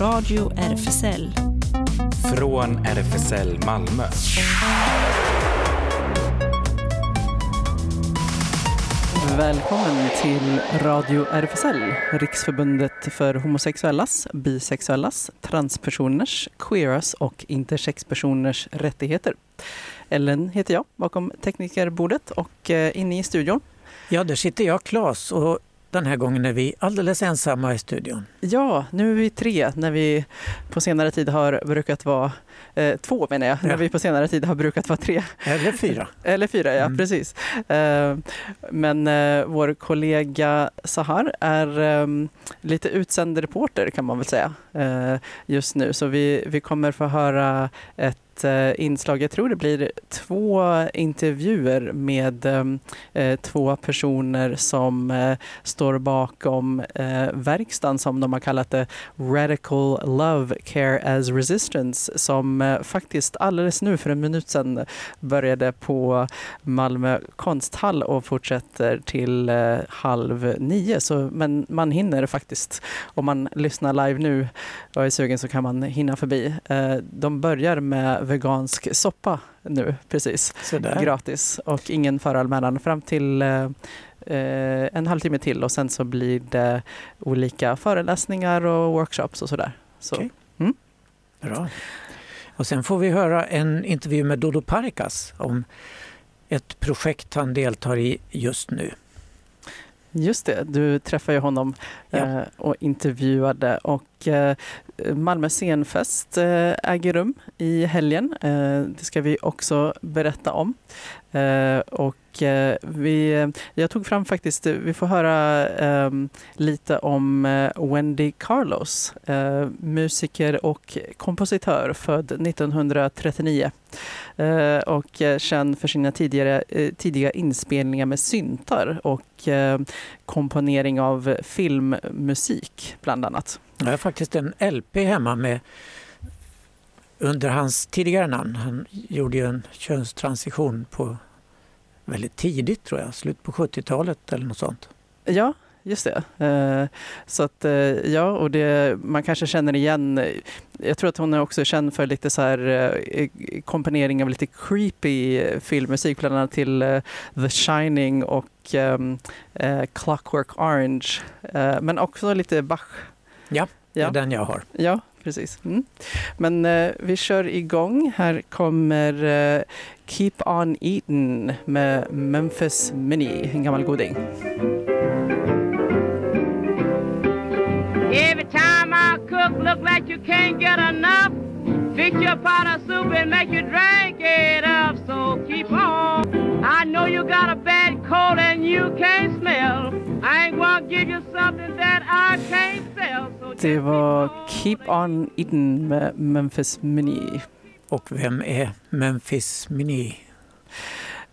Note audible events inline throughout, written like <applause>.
Radio RFSL. Från RFSL Malmö. Välkommen till Radio RFSL, Riksförbundet för homosexuellas, bisexuellas, transpersoners, queeras och intersexpersoners rättigheter. Ellen heter jag bakom teknikerbordet och eh, inne i studion. Ja, där sitter jag, Claes, och den här gången är vi alldeles ensamma i studion. Ja, nu är vi tre när vi på senare tid har brukat vara eh, två menar jag, ja. när vi på senare tid har brukat vara tre. Eller fyra. <laughs> Eller fyra, ja mm. precis. Eh, men eh, vår kollega Sahar är ehm, lite utsänd reporter kan man väl säga eh, just nu. Så vi, vi kommer få höra ett Eh, inslag. Jag tror det blir två intervjuer med eh, eh två personer som eh, står bakom eh, verkstaden som de har kallat det Radical Love Care as Resistance som eh, faktiskt alldeles nu för en minut sedan började på Malmö konsthall och fortsätter till halv nio. Så, men man hinner faktiskt, om man lyssnar live nu och är sugen så kan man hinna förbi. De börjar med vegansk soppa nu precis. Sådär. Gratis och ingen föranmälan fram till eh, eh, en halvtimme till och sen så blir det olika föreläsningar och workshops och sådär. Så, okay. mm. Bra. Och sen får vi höra en intervju med Dodo Parikas om ett projekt han deltar i just nu. Just det, du träffade ju honom ja. eh, och intervjuade och och eh, Malmö scenfest eh, äger rum i helgen. Eh, det ska vi också berätta om. Och vi, jag tog fram faktiskt, vi får höra lite om Wendy Carlos, musiker och kompositör född 1939 och känd för sina tidigare, tidiga inspelningar med syntar och komponering av filmmusik bland annat. Jag har faktiskt en LP hemma med under hans tidigare namn. Han gjorde ju en könstransition på väldigt tidigt tror jag, slut på 70-talet eller något sånt. Ja, just det. Eh, så att eh, ja, och det, man kanske känner igen, eh, jag tror att hon är också känd för lite så här komponering av lite creepy filmmusik, bland annat till The Shining och ehm, Clockwork Orange, men också lite Bach. Ja, det är den jag har. Ja, precis. Mm. Men eh, vi kör igång. Här kommer eh, Keep On Eating med Memphis Mini, en gammal goding. Every time I cook look like you can't get enough Fix your pot of soup and make you drink it up So keep on I know you got a bad cold and you can't smell I ain't gonna give you something that I can't sell so Det var Keep On Eating med Memphis Mini. Och vem är Memphis Mini?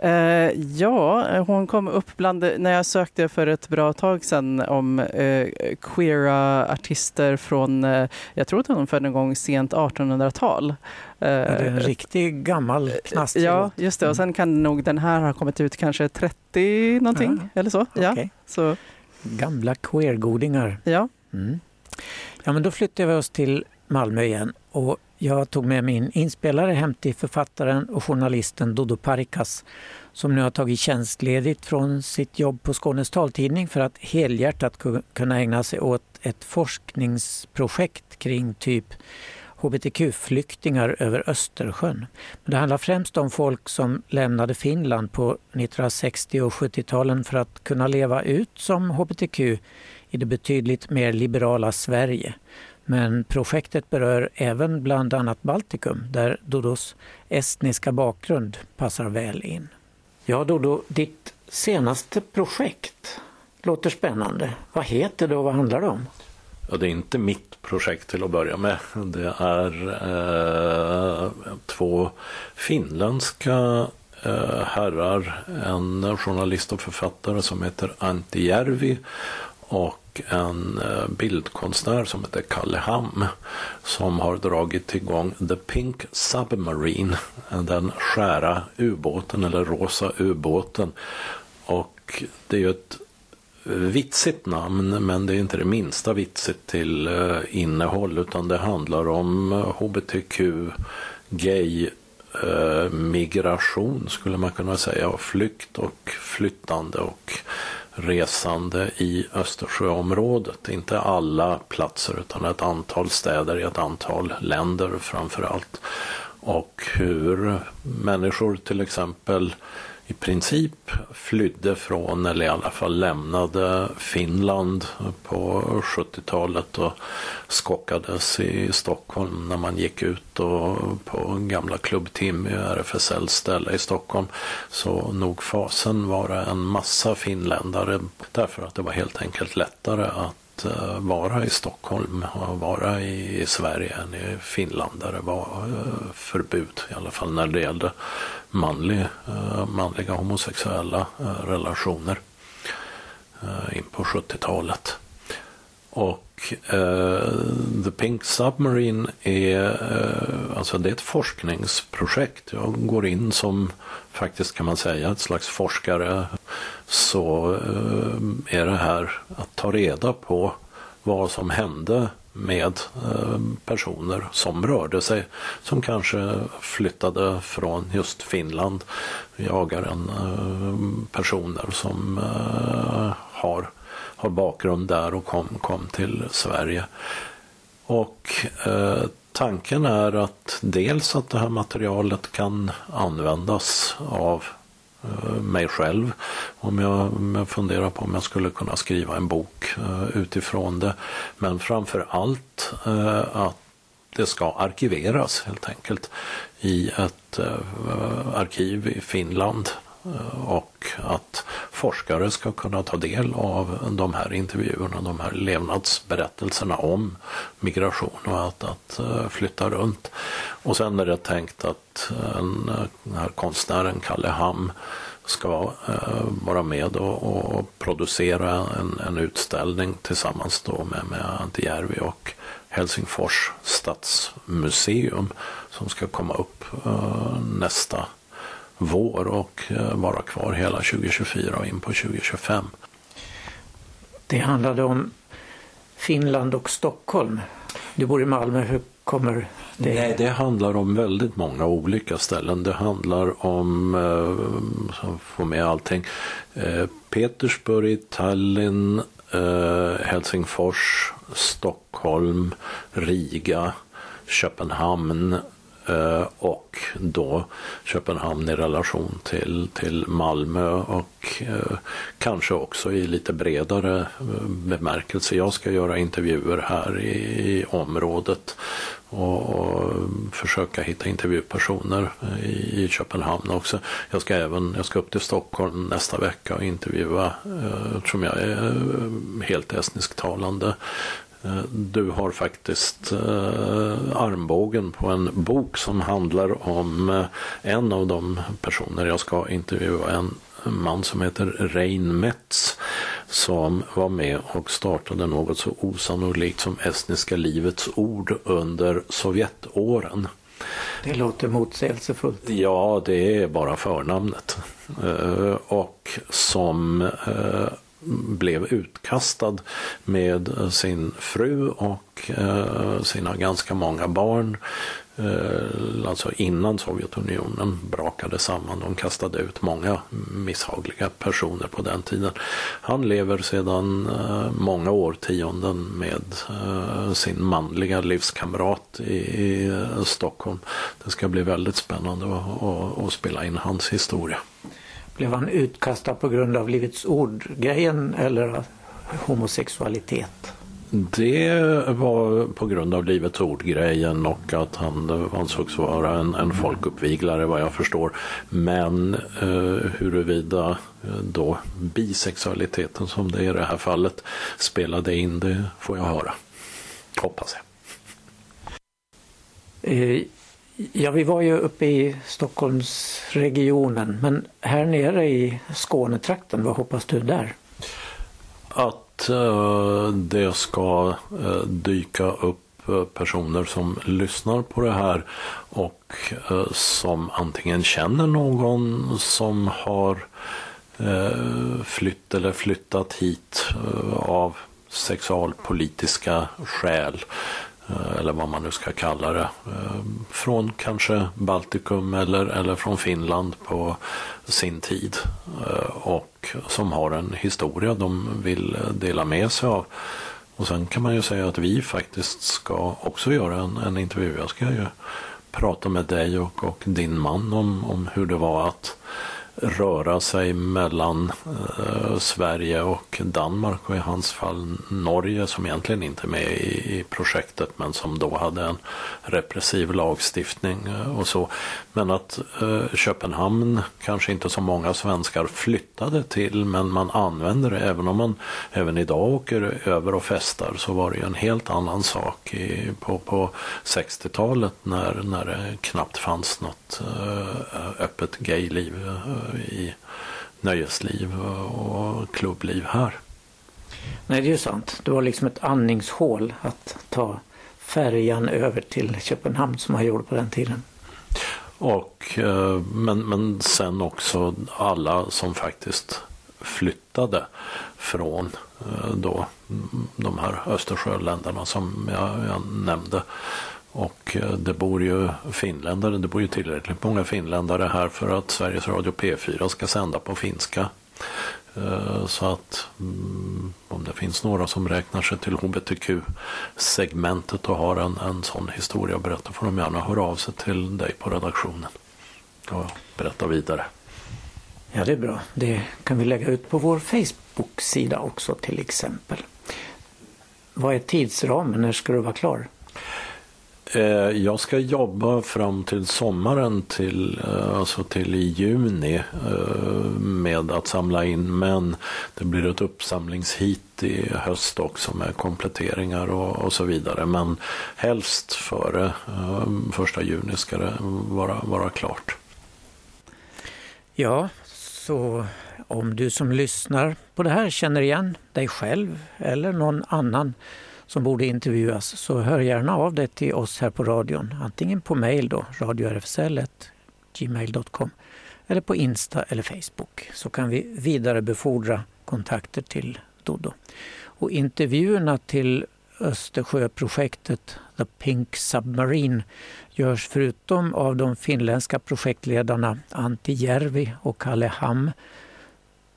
Uh, ja, hon kom upp bland, när jag sökte för ett bra tag sedan om uh, queera artister från, uh, jag tror att hon född en gång sent 1800-tal. Uh, det är en riktig gammal knast. Ja, just det. Och sen kan nog den här ha kommit ut kanske 30 någonting ja. eller så. Okay. Ja, så. Gamla queergodingar. Ja. Mm. Ja, men då flyttar vi oss till Malmö igen och jag tog med min inspelare hem till författaren och journalisten Dodo Parikas som nu har tagit tjänstledigt från sitt jobb på Skånes taltidning för att helhjärtat kunna ägna sig åt ett forskningsprojekt kring typ hbtq-flyktingar över Östersjön. Men det handlar främst om folk som lämnade Finland på 1960 och 70-talen för att kunna leva ut som hbtq i det betydligt mer liberala Sverige. Men projektet berör även bland annat Baltikum där Dodos estniska bakgrund passar väl in. Ja Dodo, ditt senaste projekt låter spännande. Vad heter det och vad handlar det om? Ja, det är inte mitt projekt till att börja med. Det är eh, två finländska eh, herrar, en journalist och författare som heter Antti Järvi och en eh, bildkonstnär som heter Kalle Ham som har dragit igång The Pink Submarine, eh, den skära ubåten eller rosa ubåten. Och det är ju ett vitsigt namn men det är inte det minsta vitsigt till eh, innehåll utan det handlar om hbtq-gay-migration, skulle man kunna säga och flykt och flyttande och resande i Östersjöområdet. Inte alla platser utan ett antal städer i ett antal länder framför allt. Och hur människor till exempel i princip flydde från, eller i alla fall lämnade Finland på 70-talet och skockades i Stockholm när man gick ut och på gamla Klubb Timmy RFSLs ställe i Stockholm. Så nog fasen var det en massa finländare därför att det var helt enkelt lättare att att eh, vara i Stockholm och vara i Sverige än i Finland där det var eh, förbud i alla fall när det gällde manlig, eh, manliga homosexuella relationer in på 70-talet. Och Eh, The Pink Submarine är, eh, alltså det är ett forskningsprojekt. Jag går in som faktiskt kan man säga ett slags forskare. Så eh, är det här att ta reda på vad som hände med personer som rörde sig, som kanske flyttade från just Finland. Vi jagar en personer som har har bakgrund där och kom, kom till Sverige. Och eh, tanken är att dels att det här materialet kan användas av eh, mig själv. Om jag, om jag funderar på om jag skulle kunna skriva en bok eh, utifrån det. Men framför allt eh, att det ska arkiveras helt enkelt i ett eh, arkiv i Finland och att forskare ska kunna ta del av de här intervjuerna, de här levnadsberättelserna om migration och att, att eh, flytta runt. Och sen är det tänkt att eh, en, den här konstnären Kalle Ham ska eh, vara med och, och producera en, en, utställning tillsammans då med, med Antijärvi och Helsingfors stadsmuseum som ska komma upp eh, nästa vår och eh, vara kvar hela 2024 och in på 2025. Det handlade om Finland och Stockholm. Du bor i Malmö, hur kommer det? Nej, det handlar om väldigt många olika ställen. Det handlar om, eh, så får med allting, eh, Petersburg, Tallinn, eh, Helsingfors, Stockholm, Riga, Köpenhamn, Eh, och då Köpenhamn i relation till, till Malmö och eh, kanske också i lite bredare eh, bemärkelse. Jag ska göra intervjuer här i, i området och, försöka hitta intervjupersoner i, Köpenhamn också. Jag ska även jag ska upp till Stockholm nästa vecka och intervjua, eftersom jag är helt estnisktalande, du har faktiskt eh, armbågen på en bok som handlar om eh, en av de personer jag ska intervjua. En man som heter Rein Metz som var med och startade något så osannolikt som Estniska Livets Ord under Sovjetåren. Det låter motsägelsefullt. Ja, det är bara förnamnet. Och som blev utkastad med sin fru och eh, sina ganska många barn. Eh, alltså innan Sovjetunionen brakade samman. De kastade ut många misshagliga personer på den tiden. Han lever sedan eh, många årtionden med sin manliga livskamrat i Stockholm. Det ska bli väldigt spännande att spela in hans historia. Blev han utkastad på grund av Livets ord-grejen eller homosexualitet? Det var på grund av Livets ord-grejen och att han ansågs vara en, en folkuppviglare vad jag förstår. Men eh, huruvida eh, då bisexualiteten som det är i det här fallet spelade in det får jag höra. Hoppas jag. Ja, vi var ju uppe i Stockholmsregionen, men här nere i Skånetrakten, vad hoppas du där? Att eh, det ska eh, dyka upp eh, personer som lyssnar på det här och eh, som antingen känner någon som har eh, flytt eller flyttat hit eh, av sexualpolitiska skäl Eh, eller vad man nu ska kalla det. Eh, från kanske Baltikum eller, eller från Finland på sin tid. Eh, och som har en historia de vill dela med sig av. Och sen kan man ju säga att vi faktiskt ska också göra en, en intervju. Jag ska ju prata med dig och, och din man om, om hur det var att röra sig mellan eh, Sverige och Danmark och i hans fall Norge som egentligen inte är med i, i projektet men som då hade en repressiv lagstiftning eh, och så. Men att eh, Köpenhamn kanske inte så många svenskar flyttade till men man använder det även om man även idag åker över och festar så var det ju en helt annan sak i, på, på 60-talet när, när det knappt fanns något eh, öppet gayliv eh, i nöjesliv och klubbliv här. Nej, det är ju sant. Det var liksom ett andningshål att ta färjan över till Köpenhamn som man gjorde på den tiden. Och, eh, men, men sen också alla som faktiskt flyttade från eh, då, de här Östersjöländerna som jag, jag nämnde. Och eh, det bor ju finländare, det bor ju tillräckligt många finländare här för att Sveriges Radio P4 ska sända på finska. Eh, så att mm, om det finns några som räknar sig till hbtq-segmentet och har en, en sån historia att berätta får de gärna höra av sig till dig på redaktionen och berätta vidare. Ja, det är bra. Det kan vi lägga ut på vår Facebook-sida också till exempel. Vad är tidsramen? När ska du vara klar? Eh, jag ska jobba fram till sommaren, till, eh, alltså till i juni eh, med att samla in. Men det blir ett uppsamlingshit i höst också med kompletteringar och, och så vidare. Men helst före första juni ska det vara, vara klart. Ja, så om du som lyssnar på det här känner igen dig själv eller någon annan som borde intervjuas så hör gärna av dig till oss här på radion. Antingen på mejl då, radiorfsl.gmail.com eller på Insta eller Facebook så kan vi vidarebefordra kontakter till Dodo. Och intervjuerna till Östersjöprojektet The Pink Submarine görs förutom av de finländska projektledarna Antti Järvi och Kalle Ham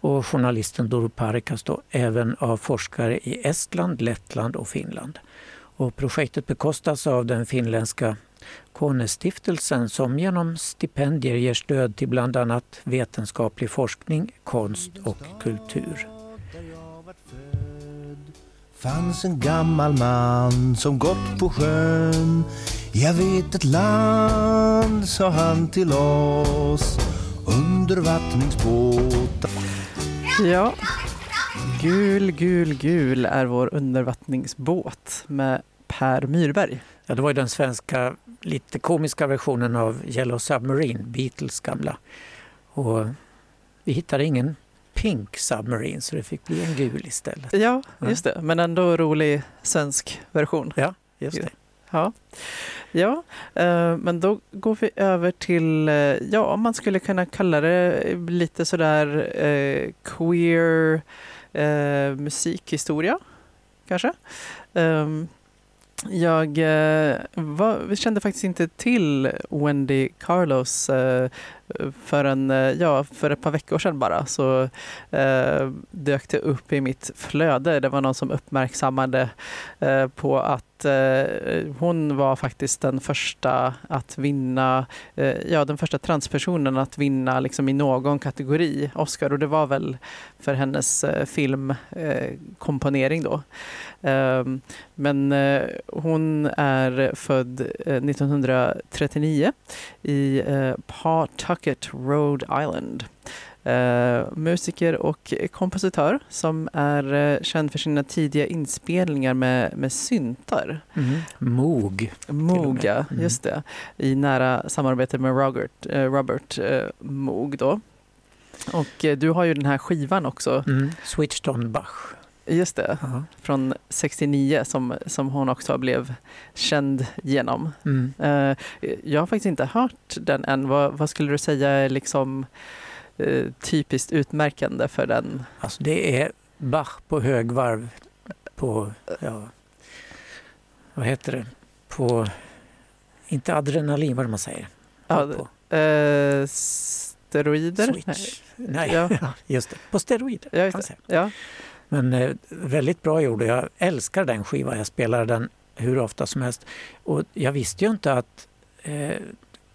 och journalisten Doro Parikas då, även av forskare i Estland, Lettland och Finland. Och projektet bekostas av den finländska Konestiftelsen som genom stipendier ger stöd till bland annat vetenskaplig forskning, konst och kultur. fanns en gammal man som gått på sjön Jag vet ett land, sa han till oss undervattningsbåtar Ja, Gul, gul, gul är vår undervattningsbåt med Per Myrberg. Ja, det var ju den svenska lite komiska versionen av Yellow Submarine, Beatles gamla. Och vi hittade ingen Pink Submarine så det fick bli en gul istället. Ja, just det. Men ändå rolig svensk version. Ja, just det. Ja, ja eh, men då går vi över till, eh, ja man skulle kunna kalla det lite sådär eh, queer eh, musikhistoria kanske. Ehm, jag var, kände faktiskt inte till Wendy Carlos förrän, eh, ja, för ett par veckor sedan bara så eh, dök det upp i mitt flöde. Det var någon som uppmärksammade eh, på att eh, hon var faktiskt den första att vinna, eh, ja den första transpersonen att vinna liksom i någon kategori Oscar och det var väl för hennes eh, filmkomponering då. Ehm, men eh, hon är född eh, 1939 i eh, Pawtucket, Rhode Island. Uh, musiker och kompositör som är uh, känd för sina tidiga inspelningar med, med syntar. Mm. Moog. Moog, ja, mm. just det. I nära samarbete med Robert, uh, Robert Moog. Då. Och du har ju den här skivan också. Mm. Switched on Bach. Just det, uh -huh. från 69 som, som hon också blev känd genom. Mm. jag har faktiskt inte hört den än. Vad, vad skulle du säga är liksom eh, typiskt utmärkande för den? Alltså det är Bach på högvarv på, ja, vad heter det, på, inte adrenalin, vad man säger? Ja, på. Eh, steroider? Switch. Nej, Ja. ja. <laughs> just det. På steroider Ja, kan man säga. Ja. Men eh, väldigt bra gjord. Jag älskar den skivan. Jag spelar den hur ofta som helst. Och jag visste ju inte att eh,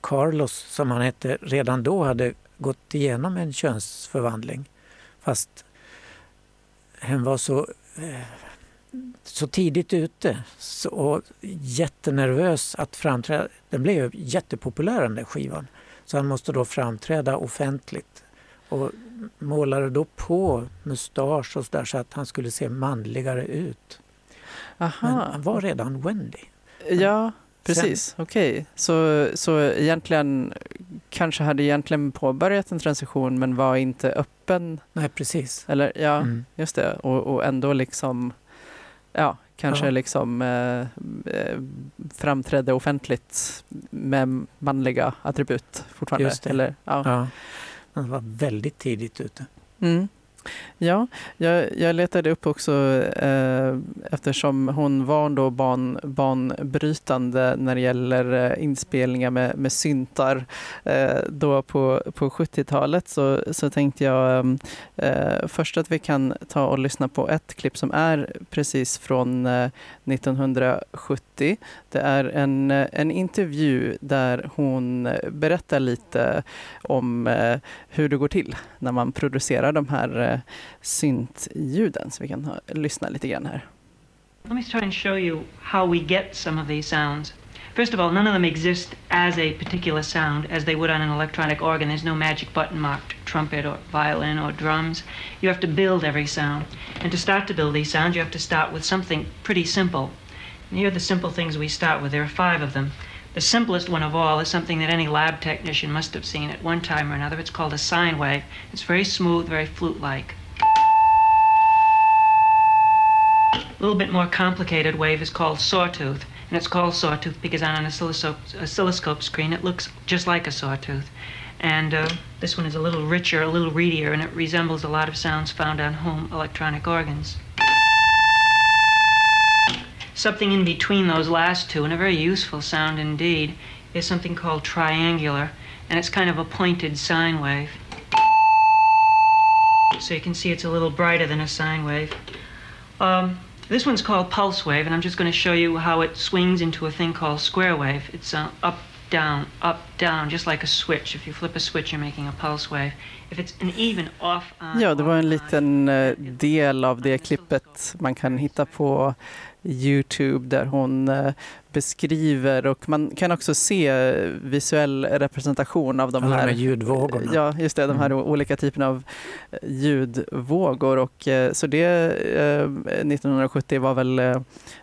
Carlos, som han hette, redan då hade gått igenom en könsförvandling. Fast han var så, eh, så tidigt ute så, och jättenervös att framträda. Den blev ju jättepopulär den där skivan. Så han måste då framträda offentligt. Och målade då på mustasch och så där så att han skulle se manligare ut. Men Aha. han var redan Wendy. Ja, precis. Okej. Så, så egentligen kanske hade egentligen påbörjat en transition men var inte öppen. Nej, precis. Eller ja, Mm. just det. Och, och ändå liksom, ja, kanske Ja. liksom eh, eh, framträdde offentligt med manliga attribut fortfarande. Eller, ja. Ja. Han var väldigt tidigt ute. Mm. Ja, jag, jag letade upp också eh, eftersom hon var då ban, banbrytande när det gäller eh, inspelningar med, med syntar. Eh, då på, på 70-talet så, så tänkte jag eh, först att vi kan ta och lyssna på ett klipp som är precis från eh, 1970. Det är en, eh, en intervju där hon berättar lite om eh, hur det går till när man producerar de här eh, syntljuden. Så vi kan ha, lyssna lite grann här. Let me try and show you how we get some of these sounds. First of all, none of them exist as a particular sound as they would on an electronic organ. There's no magic button marked trumpet or violin or drums. You have to build every sound. And to start to build these sounds, you have to start with something pretty simple. And here are the simple things we start with. There are five of them. The simplest one of all is something that any lab technician must have seen at one time or another. It's called a sine wave. It's very smooth, very flute-like. A little bit more complicated wave is called sawtooth, and it's called sawtooth because on an oscilloscope, oscilloscope screen it looks just like a sawtooth. And uh, this one is a little richer, a little readier, and it resembles a lot of sounds found on home electronic organs. Something in between those last two, and a very useful sound indeed, is something called triangular, and it's kind of a pointed sine wave. So you can see it's a little brighter than a sine wave. Um, this one's called pulse wave, and I'm just going to show you how it swings into a thing called square wave. It's uh, up, down, up, down, just like a switch. If you flip a switch, you're making a pulse wave. If it's an even off on, Ja, det var en on, liten eh, del av det klippet man kan hitta på Youtube där hon eh, beskriver och man kan också se visuell representation av de Alla de här här ljudvågorna. Ja, just det, de här Mm. olika typerna av eh, ljudvågor. Och, eh, så det eh, 1970 var väl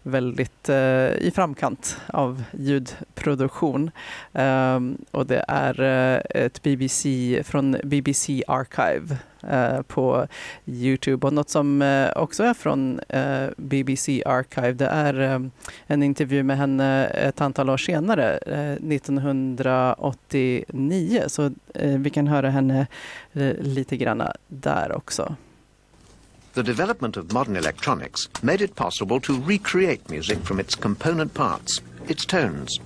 väldigt i framkant av ljudproduktion. Ehm, och det är ett BBC från BBC Archive eh, på Youtube. Och något som eh, också är från eh, BBC Archive det är eh, en intervju med henne eh, ett antal år senare, 1989. Så vi kan höra henne lite grann där också. The development of modern electronics made it possible to recreate music from its component parts, its tones.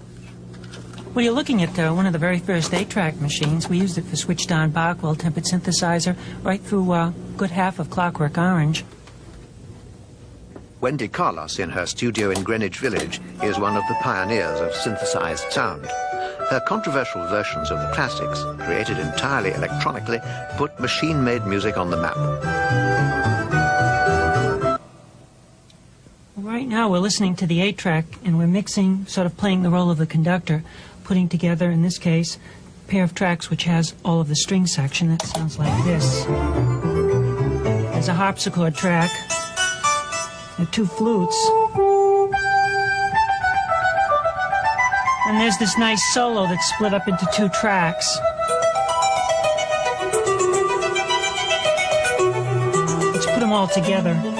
What you're looking at there, one of the very first eight-track machines. We used it for switched on Barkwell tempered synthesizer right through a uh, good half of Clockwork Orange. Wendy Carlos, in her studio in Greenwich Village, is one of the pioneers of synthesized sound. Her controversial versions of the classics, created entirely electronically, put machine made music on the map. Right now, we're listening to the eight track and we're mixing, sort of playing the role of the conductor, putting together, in this case, a pair of tracks which has all of the string section that sounds like this. There's a harpsichord track, and two flutes. And there's this nice solo that's split up into two tracks. Let's put them all together.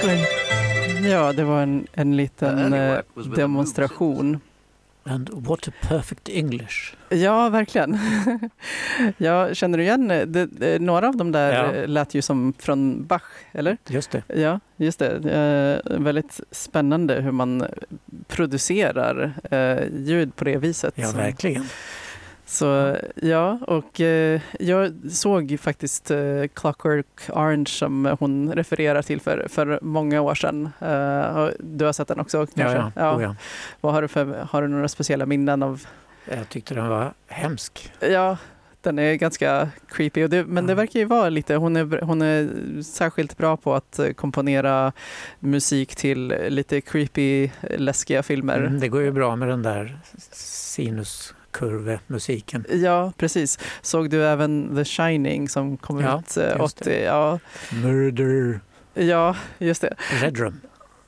Screen. Ja, det var en, en liten eh, demonstration. And what a perfect English. Ja, verkligen. <laughs> Jag känner du igen det, det, några av dem där Ja. eh, lät ju som från Bach, eller? Just det. Ja, just det. Eh, väldigt spännande hur man producerar eh, ljud på det viset. Ja, Så- verkligen. Så ja, och eh, jag såg faktiskt eh, Clockwork Orange som hon refererar till för, för många år sedan. Eh, du har sett den också Ja, kanske? ja. Oh, ja. Vad har, du för, har du några speciella minnen av? Jag tyckte den var hemsk. Ja, den är ganska creepy. Det, men det Ja. verkar ju vara lite, hon är, hon är särskilt bra på att eh, komponera musik till lite creepy, läskiga filmer. Mm, det går ju bra med den där sinuskurvemusiken. Ja, precis. Såg du även The Shining som kom Ja, ut eh, just 80? Ja, Murder ja, just det. Redrum.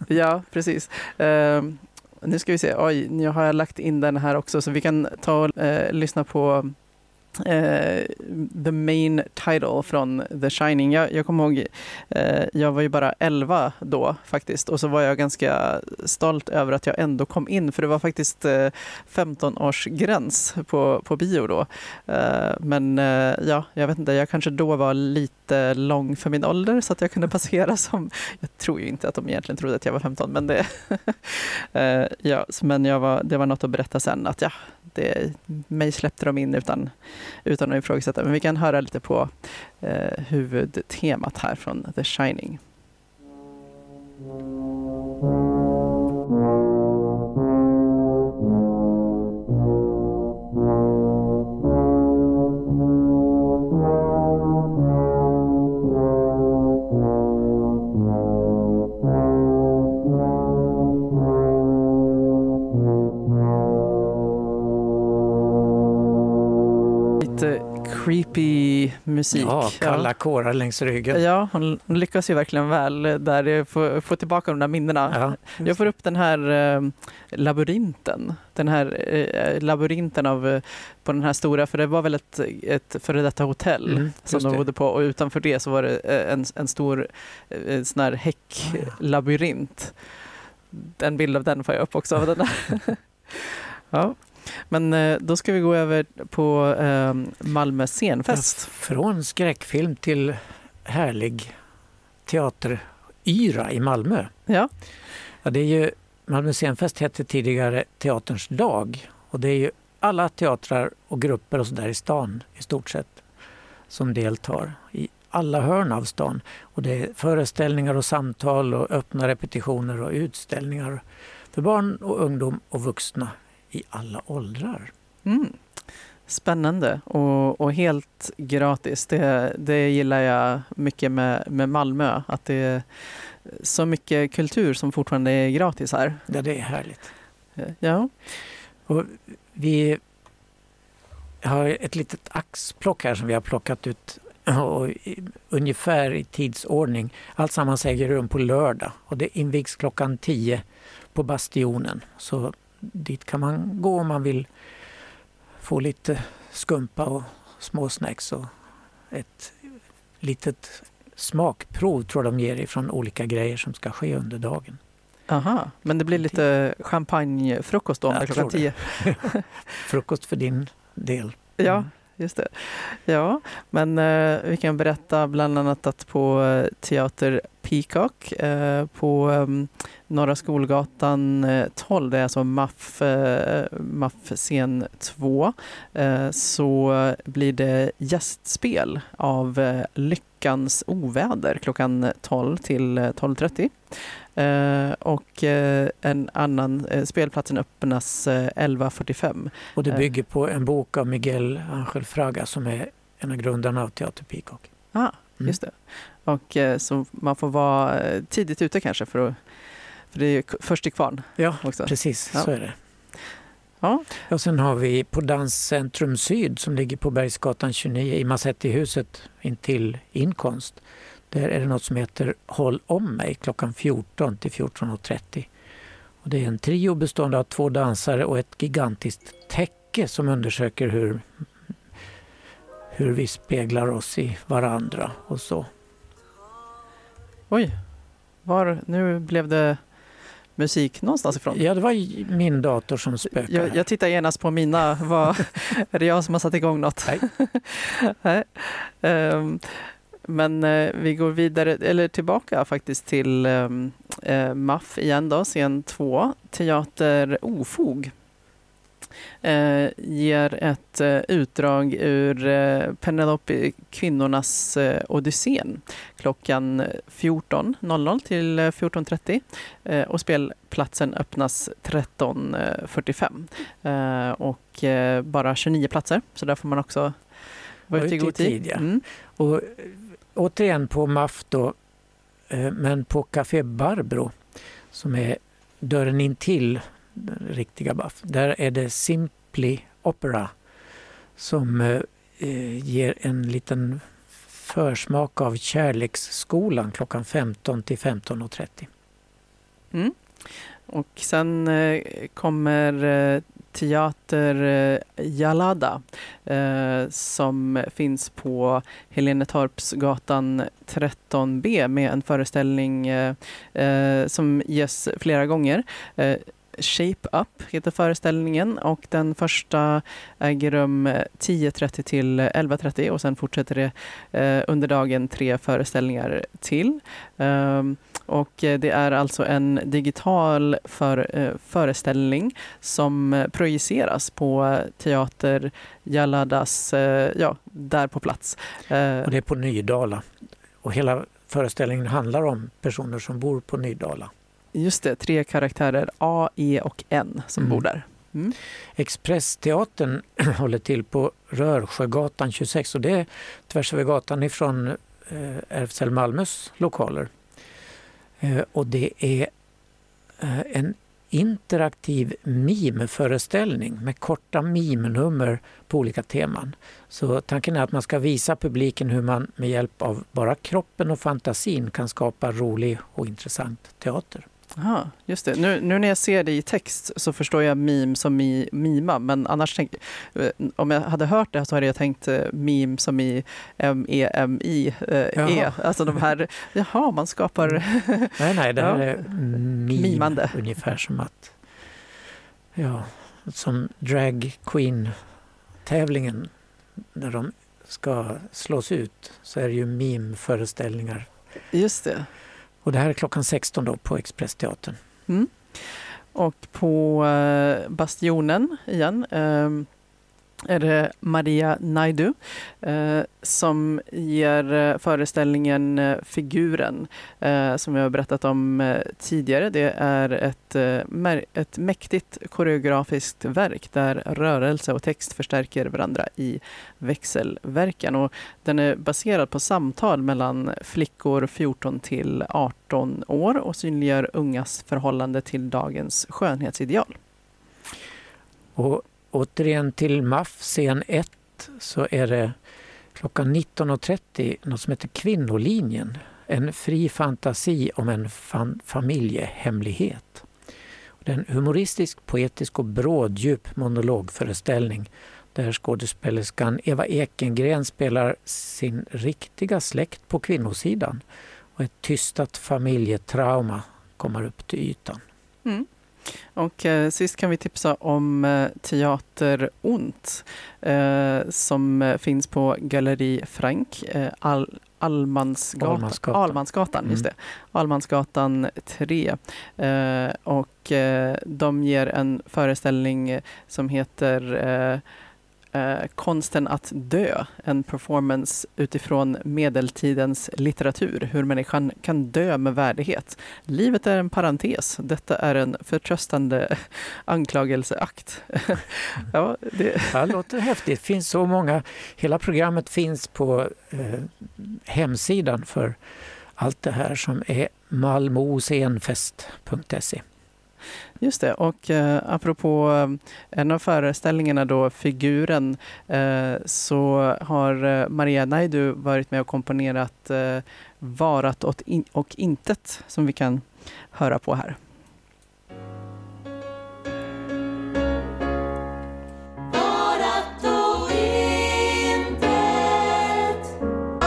Ja, precis. Ehm, nu ska vi se. Oj, nu har jag lagt in den här också så vi kan ta och eh, lyssna på Eh, the main title från The Shining. Jag, jag kommer ihåg, eh, jag var ju bara 11 då faktiskt och så var jag ganska stolt över att jag ändå kom in för det var faktiskt eh, 15-årsgräns på, på bio då. Eh, men eh, ja, jag vet inte, jag kanske då var lite lång för min ålder så att jag kunde passera som, jag tror ju inte att de egentligen trodde att jag var 15 men det, <laughs> eh, ja, men jag var, det var något att berätta sen att ja, det, mig släppte de in utan, utan att ifrågasätta. Men vi kan höra lite på eh, huvudtemat här från The Shining. Creepy musik. Ja, kalla kårar längs ryggen. Ja, hon lyckas ju verkligen väl där, få, få tillbaka de där minnena. Ja, Jag får upp den här eh, labyrinten. Den här eh, labyrinten av, eh, på den här stora, för det var väl ett, ett före detta hotell Mm, som de bodde på och utanför det så var det en, en stor eh, sån här häcklabyrint. En bild av den får jag upp också. Av den <laughs> ja. Men eh, då ska vi gå över på eh, Malmö scenfest. Från skräckfilm till härlig teateryra i Malmö. Ja. Ja, det är ju, Malmö scenfest hette tidigare Teaterns dag och det är ju alla teatrar och grupper och så där i stan i stort sett som deltar i alla hörn av stan. Och det är föreställningar och samtal och öppna repetitioner och utställningar för barn och ungdom och vuxna i alla åldrar. Mm. Spännande och, och helt gratis. Det, det gillar jag mycket med, med Malmö. Att det är så mycket kultur som fortfarande är gratis här. Ja, det är härligt. Ja, Och vi har ett litet axplock här som vi har plockat ut och i, ungefär i tidsordning. Allt sammans äger rum på lördag och det invigs klockan 10 på Bastionen. Så dit kan man gå om man vill få lite skumpa och småsnacks och ett litet smakprov tror de ger ifrån olika grejer som ska ske under dagen. aha. Men det blir lite champagnefrukost då Jag med klockan tio. <laughs> Frukost för din del. Ja, Mm just det. Ja, men eh, vi kan berätta bland annat att på eh, Teater Peacock eh, på eh, Norra Skolgatan eh, 12, det är alltså MAF, eh, MAF scen 2, eh, så blir det gästspel av eh, Lyckans oväder klockan 12 till eh, 12.30. Eh, och eh, en annan, eh, spelplatsen öppnas eh, 11.45. Och det bygger på en bok av Miguel Angel Fraga som är en av grundarna av Teater Peacock. Ah, Mm. just det. Och så man får vara tidigt ute kanske för att för det är ju först till kvarn Ja, också. precis Ja. så är det. Ja. Och sen har vi på Danscentrum Syd som ligger på Bergsgatan 29 i Massettihuset intill Inkonst. Där är det något som heter Håll om mig klockan 14 till 14.30. Och det är en trio bestående av två dansare och ett gigantiskt täcke som undersöker hur, hur vi speglar oss i varandra och så. Oj, var, nu blev det musik någonstans ifrån. Ja, det var min dator som spökade. Jag, jag tittar genast på mina. Vad, <laughs> är det jag som har satt igång något? Nej. <laughs> Nej. Ehm, men eh, vi går vidare, eller tillbaka faktiskt till um, uh, MAF igen då, scen 2, Teater Ofog. Uh, ger ett uh, utdrag ur uh, Penelope Kvinnornas uh, Odyssén klockan 14.00 till 14.30 och spelplatsen öppnas 13.45 och bara 29 platser så där får man också vara ute i god tid. ja. Mm. Och återigen på MAF då, eh, men på Café Barbro som är dörren in till den riktiga MAF. Där är det Simply Opera som eh, eh, ger en liten försmak av Kärleksskolan klockan 15 till 15.30. Mm. Och sen kommer Teater eh, Jalada eh, som finns på Helenetorpsgatan 13B med en föreställning eh, som ges flera gånger. Shape Up heter föreställningen och den första äger rum 10.30 till 11.30 och sen fortsätter det under dagen tre föreställningar till. Ehm, och eh, det är alltså en digital för, eh, föreställning som eh, projiceras på Teater Jaladas, ja, där på plats. Och det är på Nydala. Och hela föreställningen handlar om personer som bor på Nydala. Just det, tre karaktärer A, E och N som Mm. bor där. Mm. Expressteatern <clears throat> håller till på Rörsjögatan 26 och det är tvärs över gatan ifrån RFSL Malmös lokaler. Eh, och det är eh, en interaktiv mimföreställning med korta mimnummer på olika teman. Så tanken är att man ska visa publiken hur man med hjälp av bara kroppen och fantasin kan skapa rolig och intressant teater. Aha, just det. Nu, nu när jag ser det i text så förstår jag meme som i mima, men annars tänk, eh, om jag hade hört det så hade jag tänkt eh, meme som i M-E-M-I. Eh, e. Alltså de här, <laughs> jaha, man skapar... Nej, nej, det här <laughs> Ja. är meme, Mimande. ungefär som att ja, som drag queen tävlingen när de ska slås ut så är det ju meme-föreställningar. Just det. Och det här är klockan 16 då på Expressteatern. Mm. Och på eh, Bastionen igen eh, är det Maria Naidu eh, som ger eh, föreställningen eh, Figuren eh, som jag har berättat om eh, tidigare. Det är ett, eh, ett mäktigt koreografiskt verk där rörelse och text förstärker varandra i växelverkan. Och den är baserad på samtal mellan flickor 14 till 18 år och synliggör ungas förhållande till dagens skönhetsideal. Och återigen till MAF, scen 1, så är det klockan 19.30 något som heter Kvinnolinjen. En fri fantasi om en fan- familjehemlighet. Det är en humoristisk, poetisk och bråddjup monologföreställning där skådespelerskan Eva Ekengren spelar sin riktiga släkt på kvinnosidan och ett tystat familjetrauma kommer upp till ytan. Mm. Och eh, sist kan vi tipsa om eh, Teater Ont eh, som eh, finns på Galleri Frank, eh, Al Allmansgatan, Almansgatan. Almansgatan, just det. Mm. Almansgatan 3. Eh, och de ger en föreställning som heter eh, Konsten att dö, en performance utifrån medeltidens litteratur, hur människan kan dö med värdighet. Livet är en parentes, detta är en förtröstande <laughs> anklagelseakt. <laughs> ja, det, Det låter häftigt. Det finns så många. Hela programmet finns på eh, hemsidan för allt det här som är malmoscenfest.se. Just det, och eh, apropå eh, en av föreställningarna då, Figuren, eh, så har eh, Maria Naidu varit med och komponerat eh, Varat åt in- och intet som vi kan höra på här.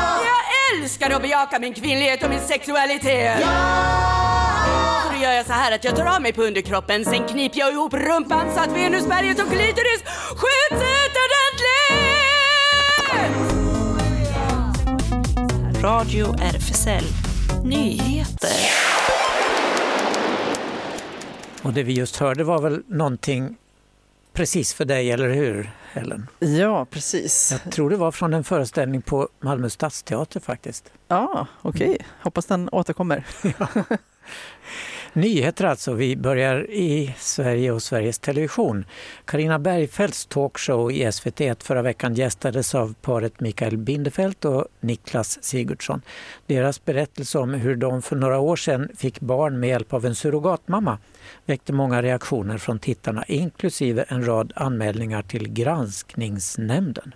Jag älskar och bejakar min kvinnlighet och min sexualitet. Då gör jag så här att jag tar av mig på underkroppen, sen kniper jag ihop rumpan så att Venusberget och klitoris skjuts ut ordentligt! Radio RFSL Nyheter. Och det vi just hörde var väl någonting precis för dig, eller hur Helen? Ja, precis. Jag tror det var från en föreställning på Malmö stadsteater faktiskt. Ja, okej. Okay. Hoppas den återkommer. <laughs> Nyheter alltså. Vi börjar i Sverige och Sveriges Television. Karina Bergfeldts talkshow i SVT1 förra veckan gästades av paret Mikael Bindefeld och Niklas Sigurdsson. Deras berättelse om hur de för några år sedan fick barn med hjälp av en surrogatmamma väckte många reaktioner från tittarna inklusive en rad anmälningar till Granskningsnämnden.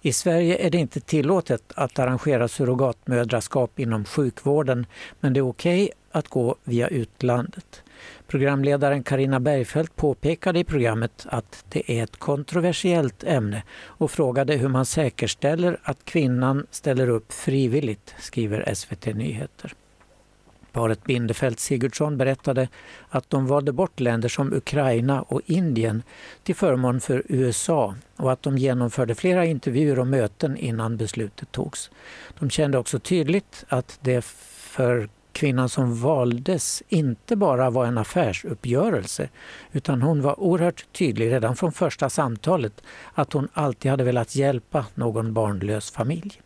I Sverige är det inte tillåtet att arrangera surrogatmödraskap inom sjukvården men det är okej okay att gå via utlandet. Programledaren Karina Bergfeldt påpekade i programmet att det är ett kontroversiellt ämne och frågade hur man säkerställer att kvinnan ställer upp frivilligt, skriver SVT Nyheter. Paret Bindefeld Sigurdsson berättade att de valde bort länder som Ukraina och Indien till förmån för USA och att de genomförde flera intervjuer och möten innan beslutet togs. De kände också tydligt att det för kvinnan som valdes inte bara var en affärsuppgörelse utan hon var oerhört tydlig redan från första samtalet att hon alltid hade velat hjälpa någon barnlös familj.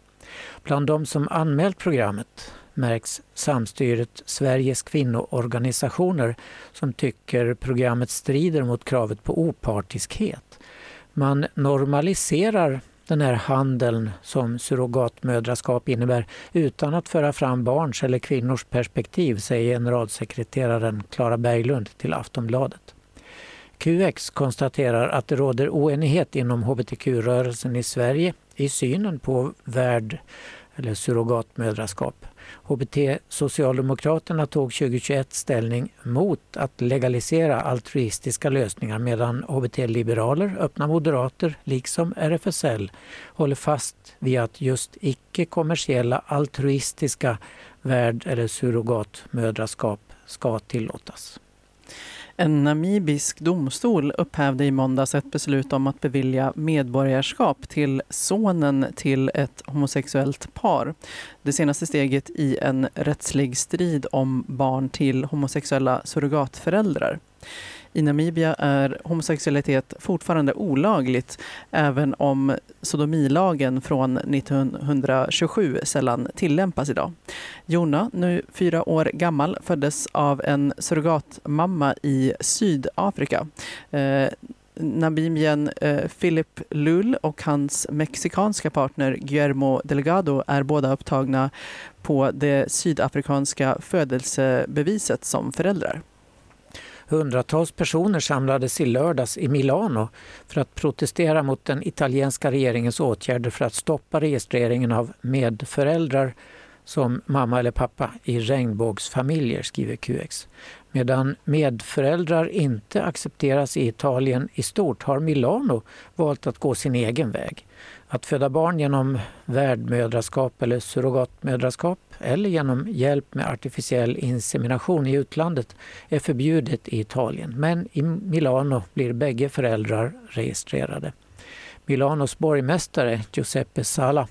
Bland de som anmält programmet märks samstyret Sveriges kvinnoorganisationer som tycker programmet strider mot kravet på opartiskhet. Man normaliserar den här handeln som surrogatmödraskap innebär utan att föra fram barns eller kvinnors perspektiv, säger generalsekreteraren Klara Berglund till Aftonbladet. QX konstaterar att det råder oenighet inom hbtq-rörelsen i Sverige i synen på värd eller surrogatmödraskap. HBT-socialdemokraterna tog 2021 ställning mot att legalisera altruistiska lösningar medan HBT-liberaler, öppna moderater liksom RFSL håller fast vid att just icke-kommersiella altruistiska värd eller surrogatmödraskap ska tillåtas. En namibisk domstol upphävde i måndags ett beslut om att bevilja medborgarskap till sonen till ett homosexuellt par. Det senaste steget i en rättslig strid om barn till homosexuella surrogatföräldrar. I Namibia är homosexualitet fortfarande olagligt även om sodomilagen från 1927 sällan tillämpas idag. Jona, nu fyra år gammal, föddes av en surrogatmamma i Sydafrika. Eh, Namibien eh, Philip Lull och hans mexikanska partner Guillermo Delgado är båda upptagna på det sydafrikanska födelsebeviset som föräldrar. Hundratals personer samlades i lördags i Milano för att protestera mot den italienska regeringens åtgärder för att stoppa registreringen av medföräldrar som mamma eller pappa i regnbågsfamiljer, skriver QX. Medan medföräldrar inte accepteras i Italien i stort har Milano valt att gå sin egen väg. Att föda barn genom värdmödraskap eller surrogatmödraskap eller genom hjälp med artificiell insemination i utlandet är förbjudet i Italien. Men i Milano blir bägge föräldrar registrerade. Milanos borgmästare Giuseppe Sala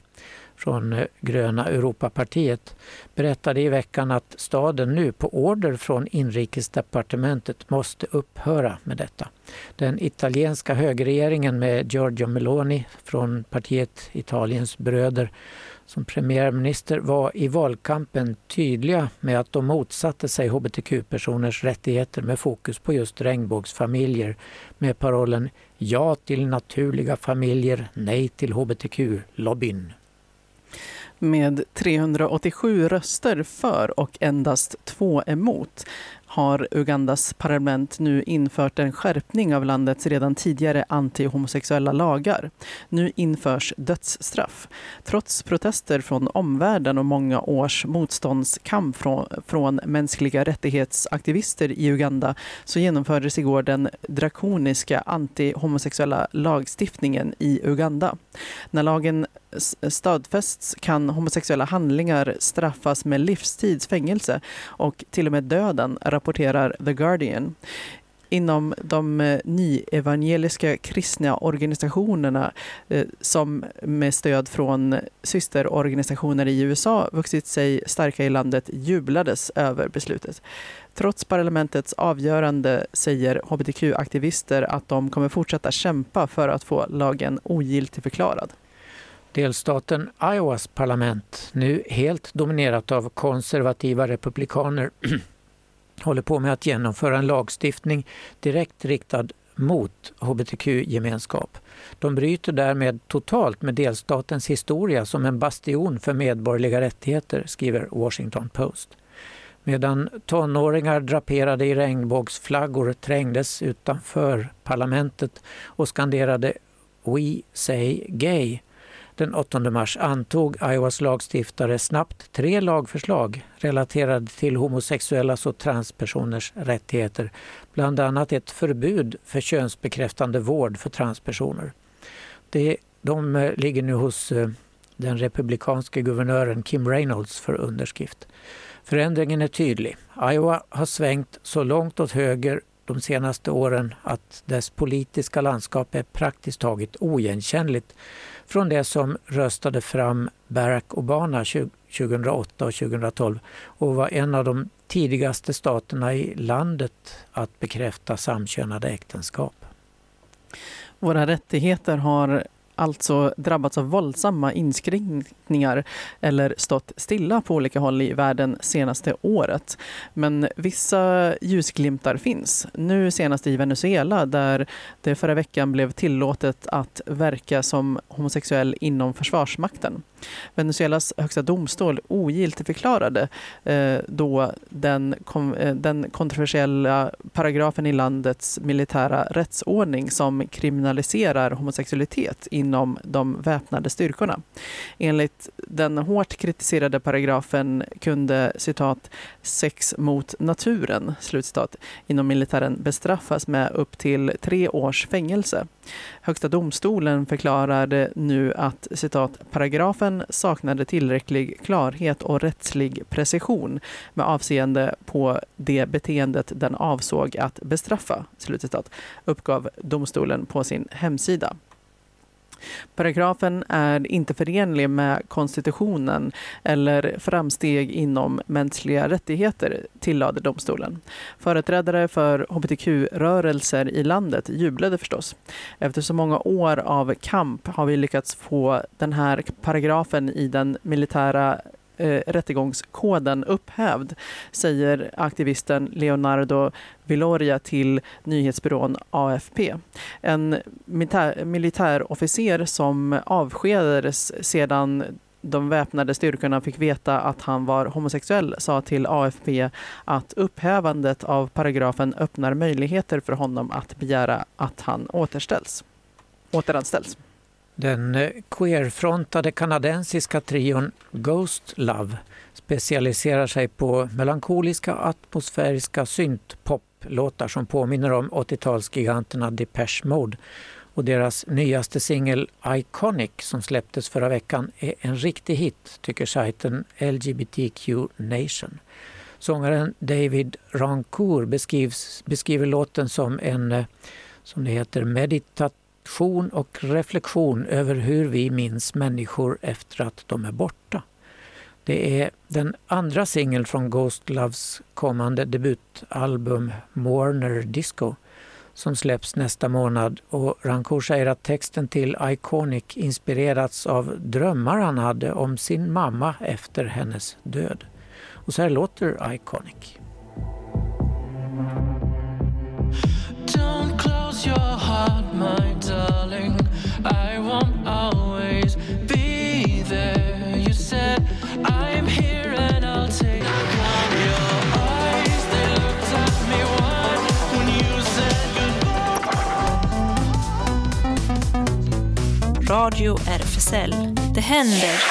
från eh, Gröna Europapartiet berättade i veckan att staden nu på order från inrikesdepartementet måste upphöra med detta. Den italienska högerregeringen med Giorgio Meloni från partiet Italiens bröder som premiärminister var i valkampen tydliga med att de motsatte sig hbtq-personers rättigheter med fokus på just regnbågsfamiljer med parollen Ja till naturliga familjer, nej till hbtq-lobbyn. Med 387 röster för och endast två emot har Ugandas parlament nu infört en skärpning av landets redan tidigare antihomosexuella lagar. Nu införs dödsstraff. Trots protester från omvärlden och många års motståndskamp från, från mänskliga rättighetsaktivister i Uganda så genomfördes igår den drakoniska antihomosexuella lagstiftningen i Uganda. När lagen stadfästs kan homosexuella handlingar straffas med livstids fängelse och till och med döden, rapporterar The Guardian inom de eh, nyevangeliska kristna organisationerna eh, som med stöd från systerorganisationer i USA vuxit sig starka i landet jublades över beslutet. Trots parlamentets avgörande säger hbtq-aktivister att de kommer fortsätta kämpa för att få lagen ogiltigförklarad. Delstaten Iowas parlament, nu helt dominerat av konservativa republikaner, <clears throat> håller på med att genomföra en lagstiftning direkt riktad mot hbtq-gemenskap. De bryter därmed totalt med delstatens historia som en bastion för medborgerliga rättigheter, skriver Washington Post. Medan tonåringar draperade i regnbågsflaggor trängdes utanför parlamentet och skanderade We say gay den 8 mars antog Iowas lagstiftare snabbt tre lagförslag relaterade till homosexuellas och transpersoners rättigheter. Bland annat ett förbud för könsbekräftande vård för transpersoner. Det, de eh, ligger nu hos eh, den republikanske guvernören Kim Reynolds för underskrift. Förändringen är tydlig. Iowa har svängt så långt åt höger de senaste åren att dess politiska landskap är praktiskt taget oigenkännligt från det som röstade fram Barack Obama 2008 och 2012 och var en av de tidigaste staterna i landet att bekräfta samkönade äktenskap. Våra rättigheter har alltså drabbats av våldsamma inskränkningar eller stått stilla på olika håll i världen senaste året. Men vissa ljusglimtar finns. Nu senast i Venezuela där det förra veckan blev tillåtet att verka som homosexuell inom Försvarsmakten. Venezuelas högsta domstol ogiltigförklarade eh, då den, kom, eh, den kontroversiella paragrafen i landets militära rättsordning som kriminaliserar homosexualitet inom de väpnade styrkorna. Enligt den hårt kritiserade paragrafen kunde citat sex mot naturen slutcitat, inom militären bestraffas med upp till tre års fängelse. Högsta domstolen förklarade nu att citat, paragrafen saknade tillräcklig klarhet och rättslig precision med avseende på det beteendet den avsåg att bestraffa, slutcitat, uppgav domstolen på sin hemsida. Paragrafen är inte förenlig med konstitutionen eller framsteg inom mänskliga rättigheter, tillade domstolen. Företrädare för hbtq-rörelser i landet jublade förstås. Efter så många år av kamp har vi lyckats få den här paragrafen i den militära eh, rättegångskoden upphävd, säger aktivisten Leonardo Viloria till nyhetsbyrån AFP. En militär, militärofficer som avskedades sedan de väpnade styrkorna fick veta att han var homosexuell sa till AFP att upphävandet av paragrafen öppnar möjligheter för honom att begära att han återställs. återanställs. Den eh, queerfrontade kanadensiska trion Ghost Love specialiserar sig på melankoliska atmosfäriska syntpoplåtar som påminner om 80-talsgiganterna Depeche Mode. Och deras nyaste singel Iconic som släpptes förra veckan är en riktig hit, tycker sajten LGBTQ Nation. Sångaren David Rancourt beskriver låten som en, eh, som det heter, meditation och reflektion över hur vi minns människor efter att de är borta. Det är den andra singeln från Ghost Loves kommande debutalbum Mourner Disco som släpps nästa månad och Rancourt säger att texten till Iconic inspirerats av drömmar han hade om sin mamma efter hennes död. Och så här låter Iconic. Don't close your heart my darling. I want out Radio RFSL. Det händer.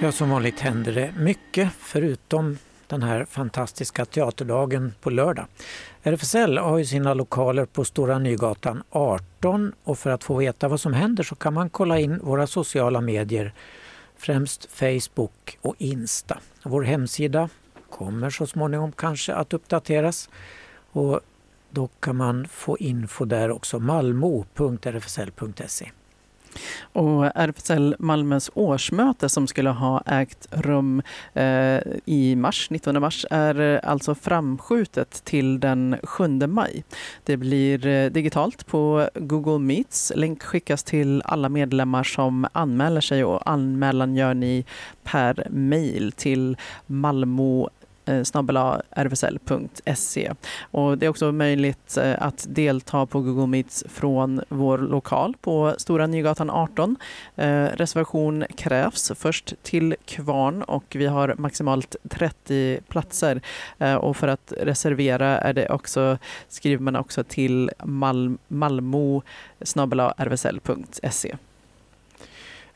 Ja, som vanligt händer det mycket förutom den här fantastiska teaterdagen på lördag. RFSL har ju sina lokaler på Stora Nygatan 18 och för att få veta vad som händer så kan man kolla in våra sociala medier, främst Facebook och Insta. Vår hemsida kommer så småningom kanske att uppdateras och då kan man få info där också, malmo.rfsl.se. Och RFSL Malmös årsmöte som skulle ha ägt rum eh, i mars, 19 mars, är alltså framskjutet till den 7 maj. Det blir eh, digitalt på Google Meets. Länk skickas till alla medlemmar som anmäler sig och anmälan gör ni per mejl till malmo Eh, rfsl.se. Och det är också möjligt eh, att delta på Google Meets från vår lokal på Stora Nygatan 18. Eh, reservation krävs först till Kvarn och vi har maximalt 30 platser. Och för att reservera är det också, skriver man också till malmo rfsl.se.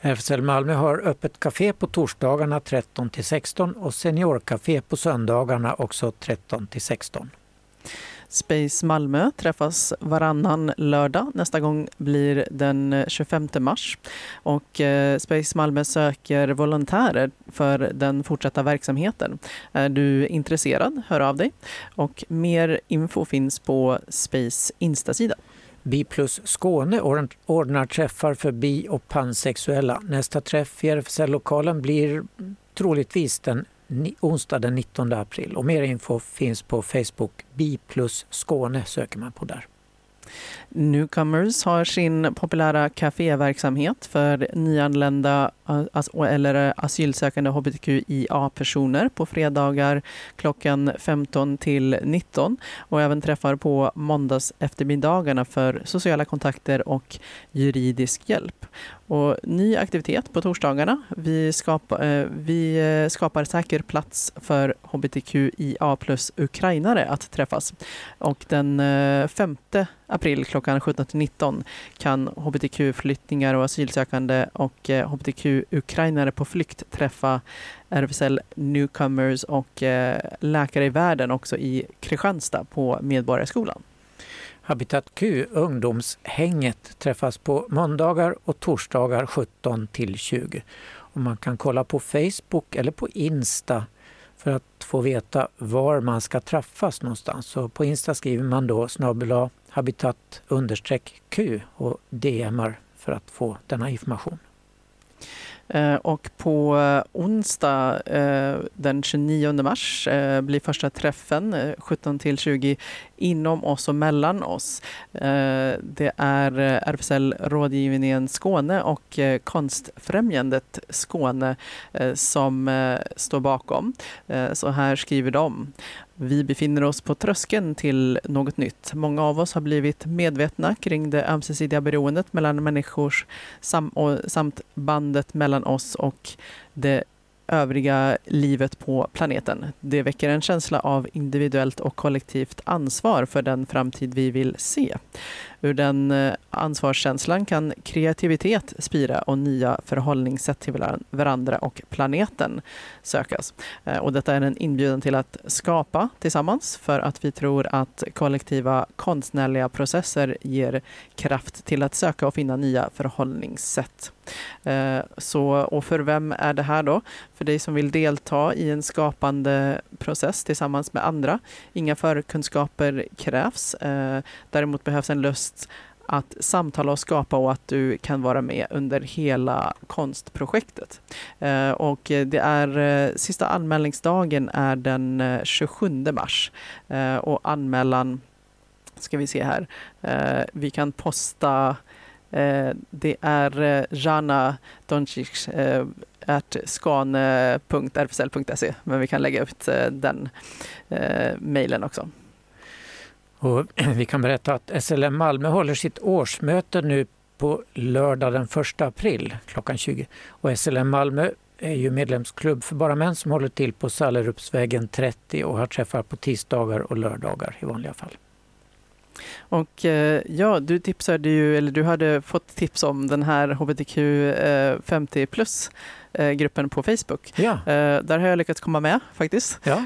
RFSL Malmö har öppet café på torsdagarna 13 till 16 och seniorkafé på söndagarna också 13 till 16. Space Malmö träffas varannan lördag. Nästa gång blir den 25 mars. Och eh, Space Malmö söker volontärer för den fortsatta verksamheten. Är du intresserad, hör av dig. Och mer info finns på Space Instasida. Bi plus Skåne ordnar träffar för bi och pansexuella. Nästa träff i RFSL-lokalen blir troligtvis den onsdag den 19 april. Och mer info finns på Facebook. Bi plus Skåne söker man på där. Newcomers har sin populära kaféverksamhet för nyanlända eh, eller eh, asylsökande hbtqia-personer på fredagar klockan 15 till 19 och även träffar på måndags eftermiddagarna för sociala kontakter och juridisk hjälp. Och ny aktivitet på torsdagarna. Vi, skapa, eh, vi eh, skapar säker plats för hbtqia plus ukrainare att träffas. Och den eh, 5 april klockan 17-19 kan hbtq-flyttningar och asylsökande och eh, hbtq-ukrainare på flykt träffa RFSL Newcomers och Läkare i världen också i Kristianstad på Medborgarskolan. Habitat Q, ungdomshänget, träffas på måndagar och torsdagar 17 till 20. Och man kan kolla på Facebook eller på Insta för att få veta var man ska träffas någonstans. Så på Insta skriver man då snabel habitat Q och DMar för att få denna information. Eh, och på eh, onsdag eh, den 29 mars blir första träffen 17 till 20 inom oss och mellan oss. Det är RFSL Rådgivningen Skåne och Konstfrämjandet Skåne som står bakom. Så här skriver de. Vi befinner oss på tröskeln till något nytt. Många av oss har blivit medvetna kring det ömsesidiga beroendet mellan människor sam samt bandet mellan oss och det övriga livet på planeten. Det väcker en känsla av individuellt och kollektivt ansvar för den framtid vi vill se. Ur den eh, ansvarskänslan kan kreativitet spira och nya förhållningssätt till varandra och planeten sökas. Eh, och detta är en inbjudan till att skapa tillsammans för att vi tror att kollektiva konstnärliga processer ger kraft till att söka och finna nya förhållningssätt. Eh, så, och för vem är det här då? För dig som vill delta i en skapande process tillsammans med andra. Inga förkunskaper krävs. Eh, däremot behövs en lust att samtala och skapa och att du kan vara med under hela konstprojektet. Eh, och det är, sista anmälningsdagen är den 27 mars och anmälan ska vi se här. Vi kan posta Eh, det är eh, Jana Doncic eh, skane.rfsl.se men vi kan lägga ut den mejlen också. Och <clears throat> vi kan berätta att SLM Malmö håller sitt årsmöte nu på lördag den 1 april klockan 20. Och SLM Malmö är ju medlemsklubb för bara män som håller till på Sallerupsvägen 30 och har träffar på tisdagar och lördagar i vanliga fall. Och eh, ja, du tipsade ju, eller du hade fått tips om den här HBTQ-50+, eh, gruppen på Facebook. Ja, Eh, där har jag lyckats komma med faktiskt. ja.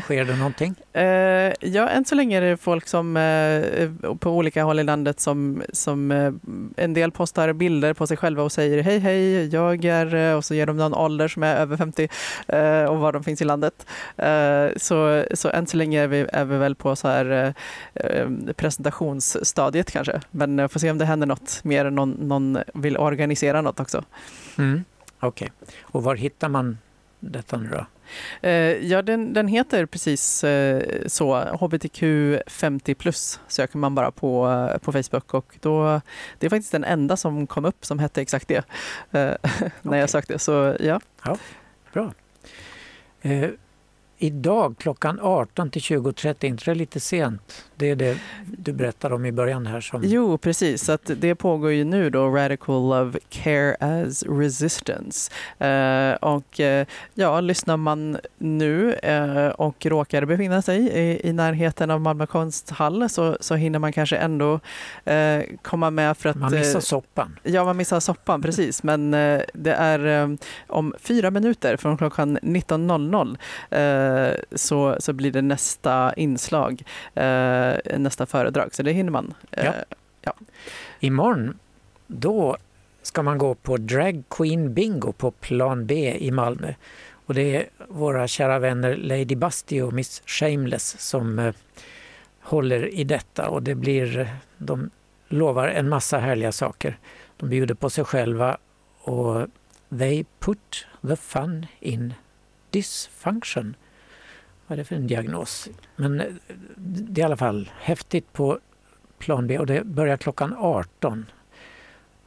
sker det någonting? <laughs> Eh, ja, än så länge är det folk som eh, på olika håll i landet som, som eh, en del postar bilder på sig själva och säger hej hej, jag är eh, och så ger de någon ålder som är över 50 eh, och var de finns i landet. Eh, så, så än så länge är vi, är vi väl på så här eh, eh, presentationsstadiet kanske. Men jag får se om det händer något mer någon, någon vill organisera något också. Mm. Okej. Och var hittar man detta nu då? Eh, ja, den, den heter precis eh, så. HBTQ 50 plus söker man bara på, eh, på Facebook och då, det är faktiskt den enda som kom upp som hette exakt det <laughs> när jag sökte. Så ja, Bra. Eh, idag klockan 18 till 20.30, inte det lite sent? Det är det du berättade om i början här. Som... jo precis. Att det pågår ju nu då Radical Love Care as Resistance. Eh, och eh, ja, lyssnar man nu eh, och råkar befinna sig i, i närheten av Malmö konsthall så, så hinner man kanske ändå eh, komma med för att Man missar eh, soppan. Ja, man missar soppan, precis. Men eh, det är om fyra minuter från klockan 19.00 eh, så, så blir det nästa inslag, nästa föredrag. Så det hinner man. Eh, Ja. Imorgon, då ska man gå på Drag Queen Bingo på Plan B i Malmö. Och det är våra kära vänner Lady Busty och Miss Shameless som eh, håller i detta och det blir, de lovar en massa härliga saker. De bjuder på sig själva och they put the fun in dysfunction. Vad är det för en diagnos? Men eh, det är i alla fall häftigt på plan B och det börjar klockan 18.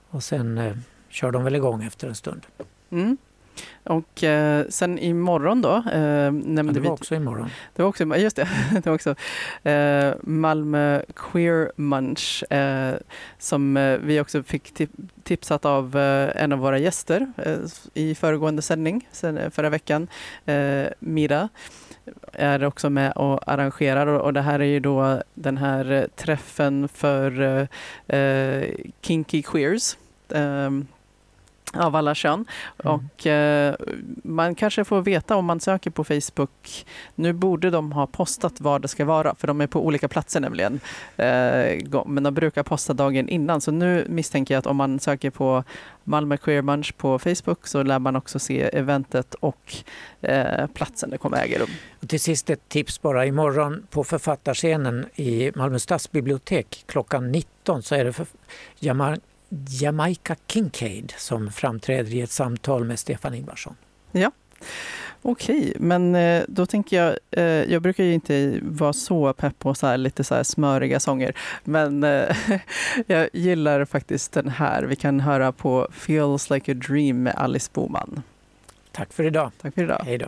Och sen eh, kör de väl igång efter en stund. Mm. Och eh, sen imorgon då eh, nämnde det vi var också imorgon. Det var också, just det, <laughs> det var också eh, Malmö Queer Munch eh, som eh, vi också fick tip- tipsat av eh, en av våra gäster i föregående sändning sen, förra veckan, eh, Mira är också med och arrangerar och, det här är ju då den här eh, träffen för eh, eh kinky queers. Ehm, av alla kön. Mm. Och eh, man kanske får veta om man söker på Facebook. Nu borde de ha postat var det ska vara, för de är på olika platser nämligen. Eh, men de brukar posta dagen innan. Så nu misstänker jag att om man söker på Malmö Queer Munch på Facebook så lär man också se eventet och eh, platsen det kommer äga rum. Och till sist ett tips bara. Imorgon på författarscenen i Malmö stadsbibliotek klockan 19 så är det för Jama- Jamaica Kincaid som framträder i ett samtal med Stefan Ingvarsson. Okej, men eh, då tänker jag, eh, jag brukar ju inte vara så pepp på så här, lite så här smöriga sånger, men eh, <laughs> jag gillar faktiskt den här. Vi kan höra på Feels like a dream med Alice Boman. Tack för idag. Tack för idag. Hej då.